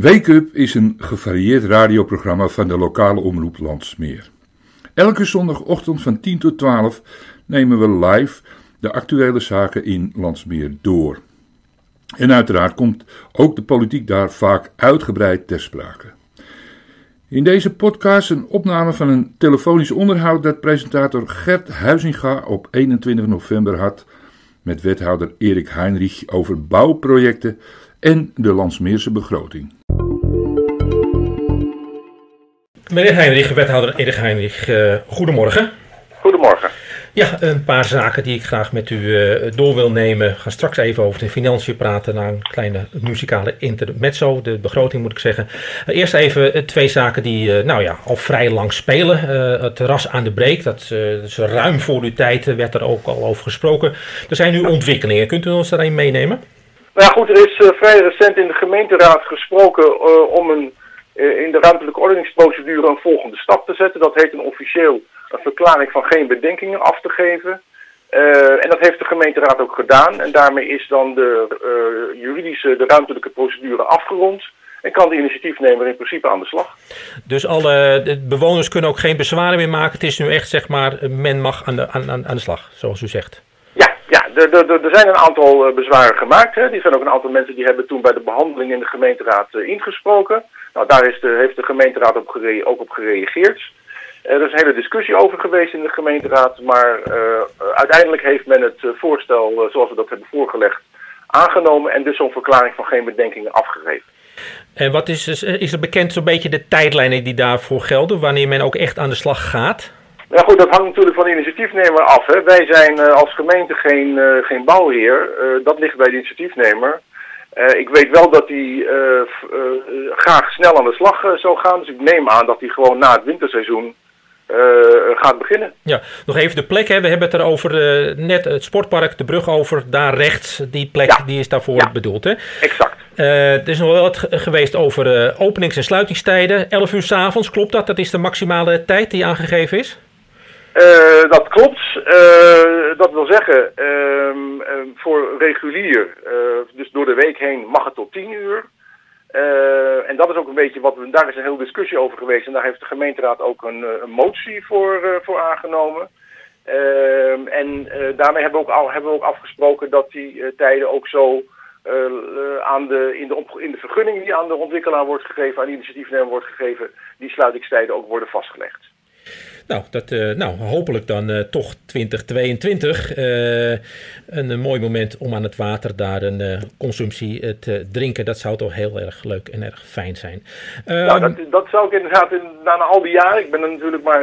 Wake Up is een gevarieerd radioprogramma van de lokale omroep Landsmeer. Elke zondagochtend van 10 tot 12 nemen we live de actuele zaken in Landsmeer door. En uiteraard komt ook de politiek daar vaak uitgebreid ter sprake. In deze podcast een opname van een telefonisch onderhoud dat presentator Gert Huizinga op 21 november had met wethouder Erik Heinrich over bouwprojecten en de Landsmeerse begroting. Meneer Heinrich, wethouder Erik Heinrich, uh, goedemorgen. Goedemorgen. Ja, een paar zaken die ik graag met u uh, door wil nemen. We gaan straks even over de financiën praten na een kleine muzikale intermezzo, de begroting moet ik zeggen. Uh, eerst even twee zaken die nou ja, al vrij lang spelen. het ras aan de breek, dat, is ruim voor uw tijd werd er ook al over gesproken. Er zijn nu ontwikkelingen, kunt u ons daarin meenemen? Nou goed, er is vrij recent in de gemeenteraad gesproken om een eh, in de ruimtelijke ordeningsprocedure een volgende stap te zetten. Dat heet een officieel een verklaring van geen bedenkingen af te geven. En dat heeft de gemeenteraad ook gedaan. En daarmee is dan de juridische, de ruimtelijke procedure afgerond. En kan de initiatiefnemer in principe aan de slag. Dus alle bewoners kunnen ook geen bezwaren meer maken. Het is nu echt, zeg maar, men mag aan de, aan, aan de slag, zoals u zegt. Er zijn een aantal bezwaren gemaakt. Hè. Die zijn ook een aantal mensen die hebben toen bij de behandeling in de gemeenteraad ingesproken. Nou, daar is de, heeft de gemeenteraad ook op gereageerd. Eh, er is een hele discussie over geweest in de gemeenteraad, maar uh, uiteindelijk heeft men het voorstel zoals we dat hebben voorgelegd aangenomen en dus zo'n verklaring van geen bedenkingen afgegeven. En wat is, is er bekend zo'n beetje de tijdlijnen die daarvoor gelden, wanneer men ook echt aan de slag gaat? Ja goed, dat hangt natuurlijk van de initiatiefnemer af. Hè. Wij zijn als gemeente geen, geen bouwheer, dat ligt bij de initiatiefnemer. Uh, ik weet wel dat hij uh, uh, graag snel aan de slag zou gaan. Dus ik neem aan dat hij gewoon na het winterseizoen gaat beginnen. Ja, nog even de plek. Hè. We hebben het erover net het sportpark, de brug over, daar rechts. Die plek ja. die is daarvoor ja. bedoeld. Hè? Exact. er is nog wel wat geweest over openings- en sluitingstijden. 11 uur s avonds, klopt dat? Dat is de maximale tijd die aangegeven is? Uh, dat klopt. Uh, dat wil zeggen, uh, voor regulier, dus door de week heen, mag het tot 10 uur. en dat is ook een beetje wat we, daar is een hele discussie over geweest. En daar heeft de gemeenteraad ook een, een motie voor, voor aangenomen. Ehm, en daarmee hebben we, ook al, hebben we ook afgesproken dat die tijden ook zo aan de, in, de in de vergunning die aan de ontwikkelaar wordt gegeven, aan de initiatiefnemer wordt gegeven, die sluitingstijden ook worden vastgelegd. Nou, dat, uh, nou hopelijk dan uh, toch 2022. Uh, een, een, mooi moment om aan het water daar een consumptie te drinken. Dat zou toch heel erg leuk en erg fijn zijn. nou, dat, dat, zou ik inderdaad in, na, na, al die jaren, ik ben er natuurlijk maar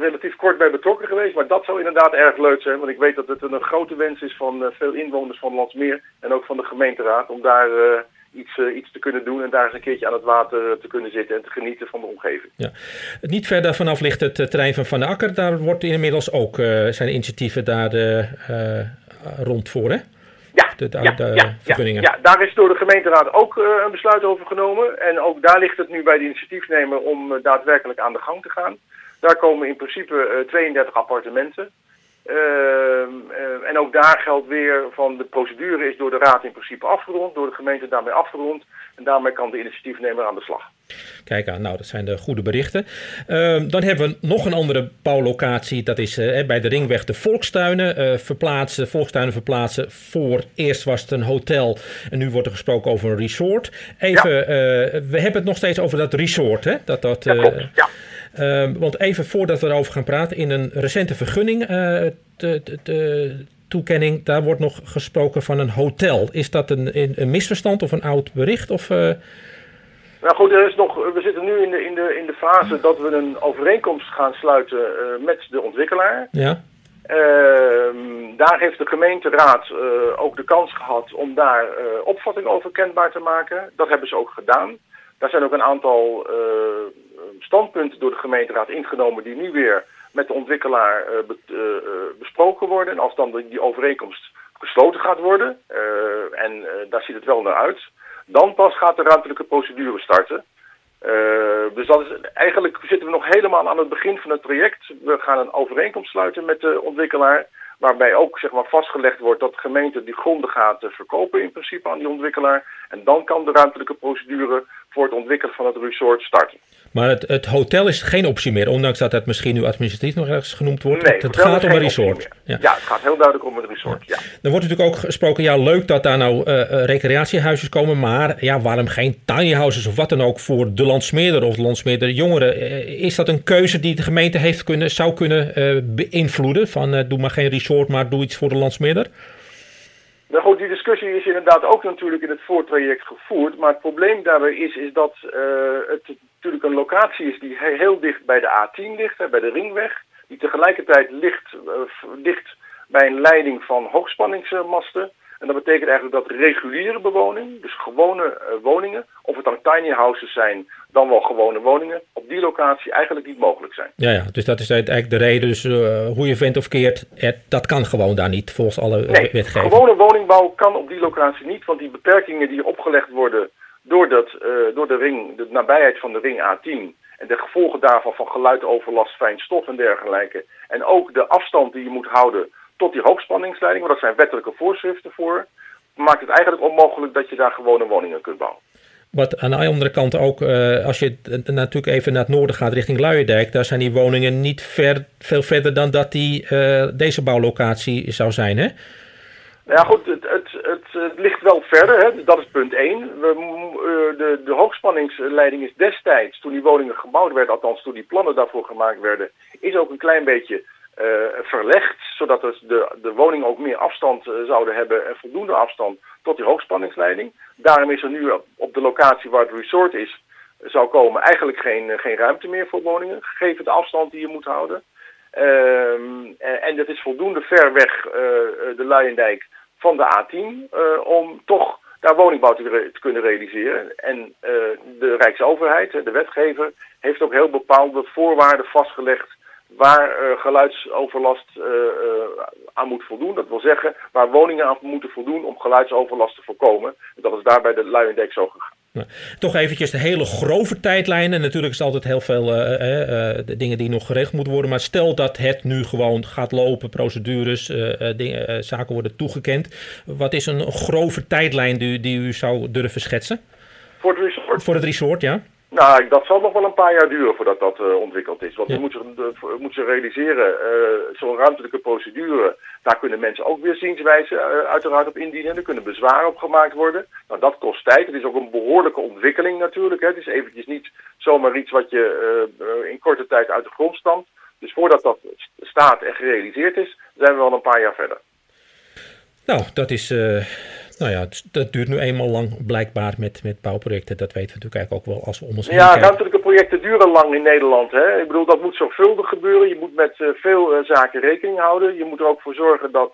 relatief kort bij betrokken geweest, maar dat zou inderdaad erg leuk zijn. Want ik weet dat het een grote wens is van veel inwoners van Landsmeer en ook van de gemeenteraad om daar iets, uh, iets te kunnen doen en daar eens een keertje aan het water te kunnen zitten en te genieten van de omgeving. Ja. Niet ver daarvan af ligt het terrein van Van de Akker. Daar wordt inmiddels ook uh, zijn initiatieven daar rond voor, hè? Ja, de, de, ja, ja, vergunningen. Ja, ja, daar is door de gemeenteraad ook een besluit over genomen. En ook daar ligt het nu bij de initiatiefnemer om daadwerkelijk aan de gang te gaan. Daar komen in principe 32 appartementen. Uh, uh, en ook daar geldt weer van de procedure is door de raad in principe afgerond, door de gemeente daarmee afgerond. En daarmee kan de initiatiefnemer aan de slag. Kijk aan, nou dat zijn de goede berichten. Uh, dan hebben we nog een andere bouwlocatie, dat is eh, bij de ringweg de Volkstuinen. Eh, verplaatsen, Volkstuinen verplaatsen. Voor eerst was het een hotel en nu wordt er gesproken over een resort. Even, ja. we hebben het nog steeds over dat resort, hè? Dat, dat, ja, klopt. ja. Uh, want even voordat we erover gaan praten, in een recente vergunning, de, toekenning, daar wordt nog gesproken van een hotel. Is dat een, een misverstand of een oud bericht? Of, uh... Nou goed, er is nog, we zitten nu in de, in, de, in de fase dat we een overeenkomst gaan sluiten met de ontwikkelaar. Ja. Ehm, daar heeft de gemeenteraad ook de kans gehad om daar opvatting over kenbaar te maken. Dat hebben ze ook gedaan. Daar zijn ook een aantal standpunten door de gemeenteraad ingenomen die nu weer met de ontwikkelaar uh, be, uh, besproken worden. En als dan die overeenkomst gesloten gaat worden, en daar ziet het wel naar uit, dan pas gaat de ruimtelijke procedure starten. dus dat is, eigenlijk zitten we nog helemaal aan het begin van het traject. We gaan een overeenkomst sluiten met de ontwikkelaar. Waarbij ook zeg maar, vastgelegd wordt dat de gemeente die gronden gaat verkopen in principe aan die ontwikkelaar. En dan kan de ruimtelijke procedure voor het ontwikkelen van het resort starten. Maar het, het, hotel is geen optie meer, ondanks dat het misschien nu administratief nog ergens genoemd wordt. Nee, het gaat om een resort. Ja. ja. het gaat heel duidelijk om een resort. Ja. Er wordt natuurlijk ook gesproken, ja, leuk dat daar nou uh, recreatiehuisjes komen, maar ja, waarom geen tiny houses of wat dan ook voor de landsmeerder of de landsmeerder jongeren? is dat een keuze die de gemeente heeft kunnen, zou kunnen beïnvloeden? Van doe maar geen resort, maar doe iets voor de landsmeerder? Nou goed, die discussie is inderdaad ook natuurlijk in het voortraject gevoerd. Maar het probleem daarbij is, is dat uh, het natuurlijk een locatie is die heel dicht bij de A10 ligt, bij de ringweg. Die tegelijkertijd ligt, ligt bij een leiding van hoogspanningsmasten. En dat betekent eigenlijk dat reguliere bewoning, dus gewone uh, woningen, of het dan tiny houses zijn, dan wel gewone woningen, op die locatie eigenlijk niet mogelijk zijn. Ja, ja dus dat is eigenlijk de reden. Dus uh, hoe je vindt of keert, dat kan gewoon daar niet volgens alle nee, wetgeving. gewone woningbouw kan op die locatie niet, want die beperkingen die opgelegd worden door, dat, uh, door de ring, de nabijheid van de ring A10 en de gevolgen daarvan van geluidoverlast, fijn stof en dergelijke. En ook de afstand die je moet houden tot die hoogspanningsleiding, want dat zijn wettelijke voorschriften voor, maakt het eigenlijk onmogelijk dat je daar gewone woningen kunt bouwen. Wat aan de andere kant ook, uh, als je natuurlijk even naar het noorden gaat richting Luiendijk, daar zijn die woningen niet ver, veel verder dan dat die, uh, deze bouwlocatie zou zijn, hè? Nou ja, goed, het, het, het, ligt wel verder, hè? dat is punt 1. We, uh, de, de hoogspanningsleiding is destijds, toen die woningen gebouwd werden, althans toen die plannen daarvoor gemaakt werden, is ook een klein beetje verlegd, zodat de, de woningen ook meer afstand uh, zouden hebben en voldoende afstand tot die hoogspanningsleiding. Daarom is er nu op de locatie waar het resort is, zou komen eigenlijk geen, geen ruimte meer voor woningen, gegeven de afstand die je moet houden. Uh, en dat is voldoende ver weg de Luiendijk van de A10 om toch daar woningbouw te kunnen realiseren. En de Rijksoverheid, de wetgever, heeft ook heel bepaalde voorwaarden vastgelegd waar uh, geluidsoverlast uh, uh, aan moet voldoen. Dat wil zeggen waar woningen aan moeten voldoen om geluidsoverlast te voorkomen. Dat is daar bij de Luiendijk zo gegaan. Nou, toch eventjes de hele grove tijdlijnen. Natuurlijk is er altijd heel veel de dingen die nog geregeld moeten worden. Maar stel dat het nu gewoon gaat lopen, procedures, dingen, zaken worden toegekend. Wat is een grove tijdlijn die, die u zou durven schetsen? Voor het resort? Voor het resort, ja. Nou, dat zal nog wel een paar jaar duren voordat dat uh, ontwikkeld is. Want ja. we moeten, uh, moeten realiseren, uh, zo'n ruimtelijke procedure, daar kunnen mensen ook weer zienswijzen uiteraard op indienen. Er kunnen bezwaren op gemaakt worden. Nou, dat kost tijd. Het is ook een behoorlijke ontwikkeling natuurlijk. Hè. Het is eventjes niet zomaar iets wat je in korte tijd uit de grond stamt. Dus voordat dat staat en gerealiseerd is, zijn we wel een paar jaar verder. Nou, dat is nou ja, dat duurt nu eenmaal lang blijkbaar met, met bouwprojecten. Dat weten we natuurlijk eigenlijk ook wel als we om ons heen Ja, ruimtelijke projecten duren lang in Nederland. Hè? Ik bedoel, dat moet zorgvuldig gebeuren. Je moet met uh, veel uh, zaken rekening houden. Je moet er ook voor zorgen dat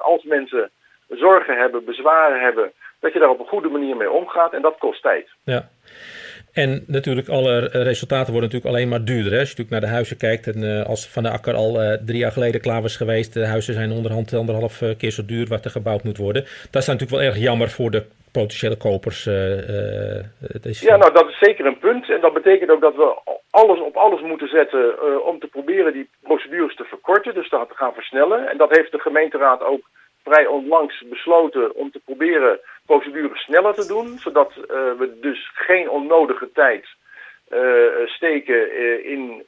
als mensen zorgen hebben, bezwaren hebben, dat je daar op een goede manier mee omgaat. En dat kost tijd. Ja. En natuurlijk, alle resultaten worden natuurlijk alleen maar duurder. Hè? Als je natuurlijk naar de huizen kijkt en uh, als Van de Akker al uh, drie jaar geleden klaar was geweest, de huizen zijn onderhand anderhalf uh, keer zo duur wat er gebouwd moet worden. Dat is natuurlijk wel erg jammer voor de potentiële kopers. Ja, nou dat is zeker een punt. En dat betekent ook dat we alles op alles moeten zetten om te proberen die procedures te verkorten, dus te gaan versnellen. En dat heeft de gemeenteraad ook vrij onlangs besloten om te proberen procedures sneller te doen, zodat uh, we dus geen onnodige tijd uh, steken uh, in,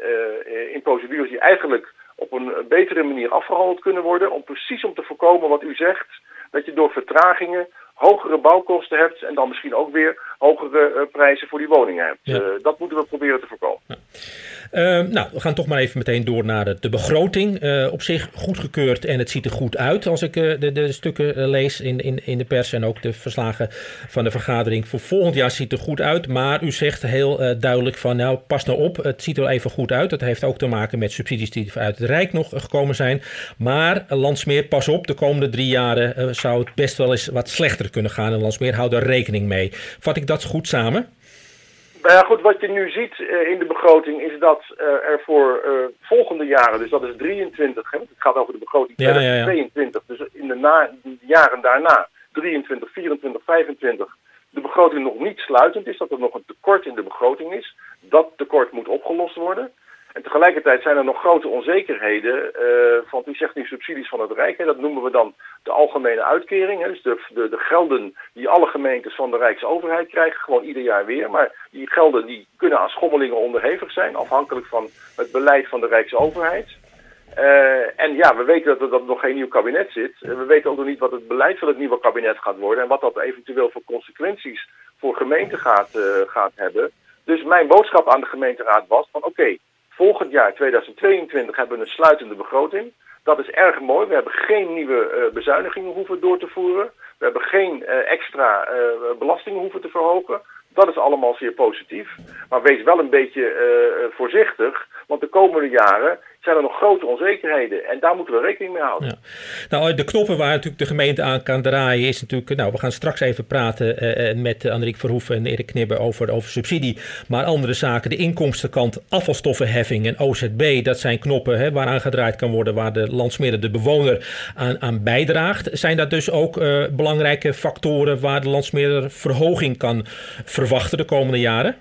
in procedures die eigenlijk op een betere manier afgehandeld kunnen worden, om precies om te voorkomen wat u zegt, dat je door vertragingen hogere bouwkosten hebt en dan misschien ook weer hogere prijzen voor die woningen hebt. Ja. dat moeten we proberen te voorkomen. Ja. Uh, nou, we gaan toch maar even meteen door naar de, de begroting. Uh, op zich goedgekeurd en het ziet er goed uit als ik uh, de, de, stukken lees in, in, in de pers en ook de verslagen van de vergadering. Voor volgend jaar ziet het er goed uit, maar u zegt heel duidelijk van nou pas nou op, het ziet er even goed uit. Dat heeft ook te maken met subsidies die uit het Rijk nog gekomen zijn. Maar Landsmeer, pas op, de komende drie jaren zou het best wel eens wat slechter kunnen gaan. En Landsmeer houdt daar rekening mee. Vat ik dat goed samen? Nou ja, goed, wat je nu ziet uh, in de begroting is dat uh, er voor uh, volgende jaren, dus dat is 23, hè, het gaat over de begroting ja, 2022, ja, ja. dus in de, na, de jaren daarna, 23, 24, 25, de begroting nog niet sluitend is, dat er nog een tekort in de begroting is. Dat tekort moet opgelost worden. En tegelijkertijd zijn er nog grote onzekerheden, want u zegt nu subsidies van het Rijk, hè, dat noemen we dan de algemene uitkering. Hè, dus de, de, de, gelden die alle gemeentes van de Rijksoverheid krijgen, gewoon ieder jaar weer. Maar die gelden die kunnen aan schommelingen onderhevig zijn, afhankelijk van het beleid van de Rijksoverheid. Uh, en ja, we weten dat er, nog geen nieuw kabinet zit. We weten ook nog niet wat het beleid van het nieuwe kabinet gaat worden en wat dat eventueel voor consequenties voor gemeenten gaat, gaat hebben. Dus mijn boodschap aan de gemeenteraad was van oké, volgend jaar 2022 hebben we een sluitende begroting. Dat is erg mooi. We hebben geen nieuwe uh, bezuinigingen hoeven door te voeren. We hebben geen extra belastingen hoeven te verhogen. Dat is allemaal zeer positief. Maar wees wel een beetje voorzichtig, want de komende jaren zijn er nog grote onzekerheden. En daar moeten we rekening mee houden. Nou, de knoppen waar natuurlijk de gemeente aan kan draaien is natuurlijk... Nou, we gaan straks even praten uh, met Anriek Verhoeven en Erik Knibbe over, over subsidie. Maar andere zaken, de inkomstenkant, afvalstoffenheffing en OZB... dat zijn knoppen hè, waaraan gedraaid kan worden... waar de landsmeerder, de bewoner, aan, aan bijdraagt. Zijn dat dus ook uh, belangrijke factoren... waar de landsmeerder verhoging kan verwachten de komende jaren?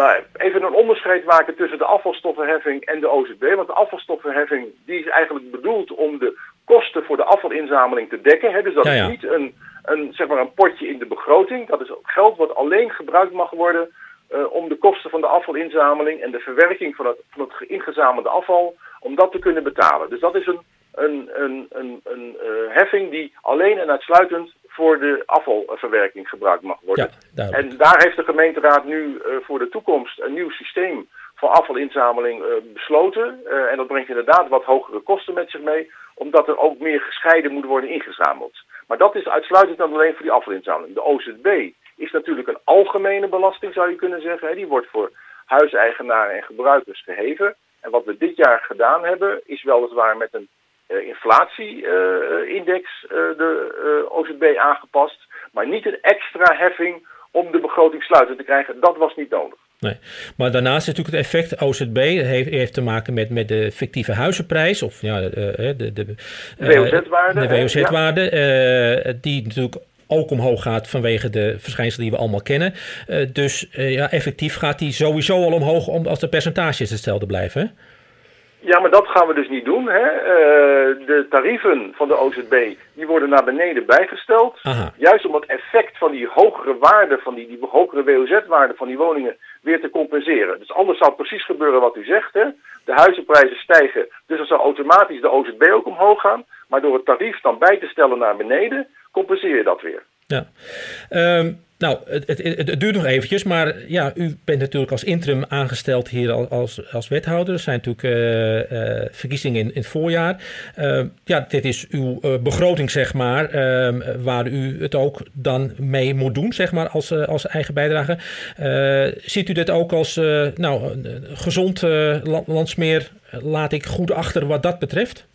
Nou, even een onderscheid maken tussen de afvalstoffenheffing en de OZB. Want de afvalstoffenheffing die is eigenlijk bedoeld om de kosten voor de afvalinzameling te dekken. Hè. Dus dat is niet een, een, zeg maar een potje in de begroting. Dat is geld wat alleen gebruikt mag worden uh, om de kosten van de afvalinzameling en de verwerking van het, van het ingezamelde afval, om dat te kunnen betalen. Dus dat is een, een, een, een, een uh, heffing die alleen en uitsluitend voor de afvalverwerking gebruikt mag worden. Ja, en daar heeft de gemeenteraad nu uh, voor de toekomst een nieuw systeem voor afvalinzameling uh, besloten. En dat brengt inderdaad wat hogere kosten met zich mee, omdat er ook meer gescheiden moet worden ingezameld. Maar dat is uitsluitend dan alleen voor die afvalinzameling. De OZB is natuurlijk een algemene belasting, zou je kunnen zeggen. Die wordt voor huiseigenaren en gebruikers geheven. En wat we dit jaar gedaan hebben, is weliswaar met een inflatieindex uh, de OZB aangepast. Maar niet een extra heffing om de begroting sluitend te krijgen. Dat was niet nodig. Nee. Maar daarnaast is natuurlijk het effect OZB heeft, heeft te maken met, met de fictieve huizenprijs of ja, de, de, de, WOZ-waarde. De WOZ-waarde, ja. die natuurlijk ook omhoog gaat vanwege de verschijnselen die we allemaal kennen. Dus ja, effectief gaat die sowieso al omhoog om, als de percentages hetzelfde blijven. Hè? Ja, maar dat gaan we dus niet doen. Hè? Uh, de tarieven van de OZB die worden naar beneden bijgesteld. Aha. Juist om het effect van die hogere waarde, van die, die hogere WOZ-waarde van die woningen weer te compenseren. Dus anders zou precies gebeuren wat u zegt. Hè? De huizenprijzen stijgen, dus dan zou automatisch de OZB ook omhoog gaan. Maar door het tarief dan bij te stellen naar beneden, compenseer je dat weer. Ja. Um, nou, het, het, duurt nog eventjes, maar ja, u bent natuurlijk als interim aangesteld hier als, als wethouder. Er zijn natuurlijk uh, uh, verkiezingen in, in, het voorjaar. Uh, ja, dit is uw begroting, zeg maar, ehm, waar u het ook dan mee moet doen, zeg maar, als, als eigen bijdrage. ziet u dit ook als, nou, gezond landsmeer laat ik goed achter wat dat betreft?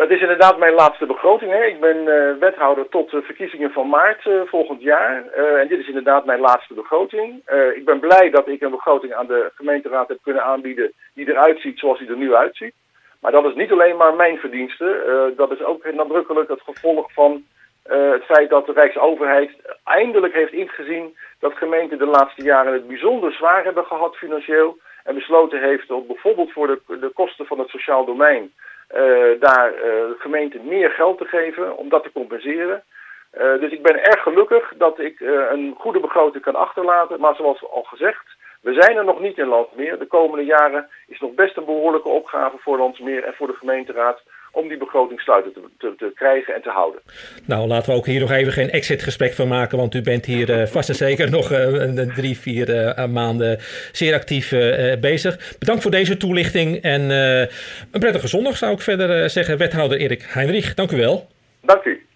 Dat is inderdaad mijn laatste begroting. Hè. Ik ben uh, wethouder tot de verkiezingen van maart uh, volgend jaar. Uh, en dit is inderdaad mijn laatste begroting. ik ben blij dat ik een begroting aan de gemeenteraad heb kunnen aanbieden die eruit ziet zoals die er nu uitziet. Maar dat is niet alleen maar mijn verdienste. dat is ook nadrukkelijk het gevolg van het feit dat de Rijksoverheid eindelijk heeft ingezien dat gemeenten de laatste jaren het bijzonder zwaar hebben gehad financieel. En besloten heeft om bijvoorbeeld voor de, de kosten van het sociaal domein daar uh, de gemeente meer geld te geven om dat te compenseren. Uh, dus ik ben erg gelukkig dat ik een goede begroting kan achterlaten. Maar zoals al gezegd, we zijn er nog niet in Landsmeer. De komende jaren is nog best een behoorlijke opgave voor Landsmeer en voor de gemeenteraad om die begroting sluiten te, te, te, krijgen en te houden. Nou, laten we ook hier nog even geen exit-gesprek van maken, want u bent hier uh, vast en zeker nog uh, drie, vier uh, maanden zeer actief bezig. Bedankt voor deze toelichting en een prettige zondag zou ik verder zeggen. Wethouder Erik Heinrich, dank u wel. Dank u.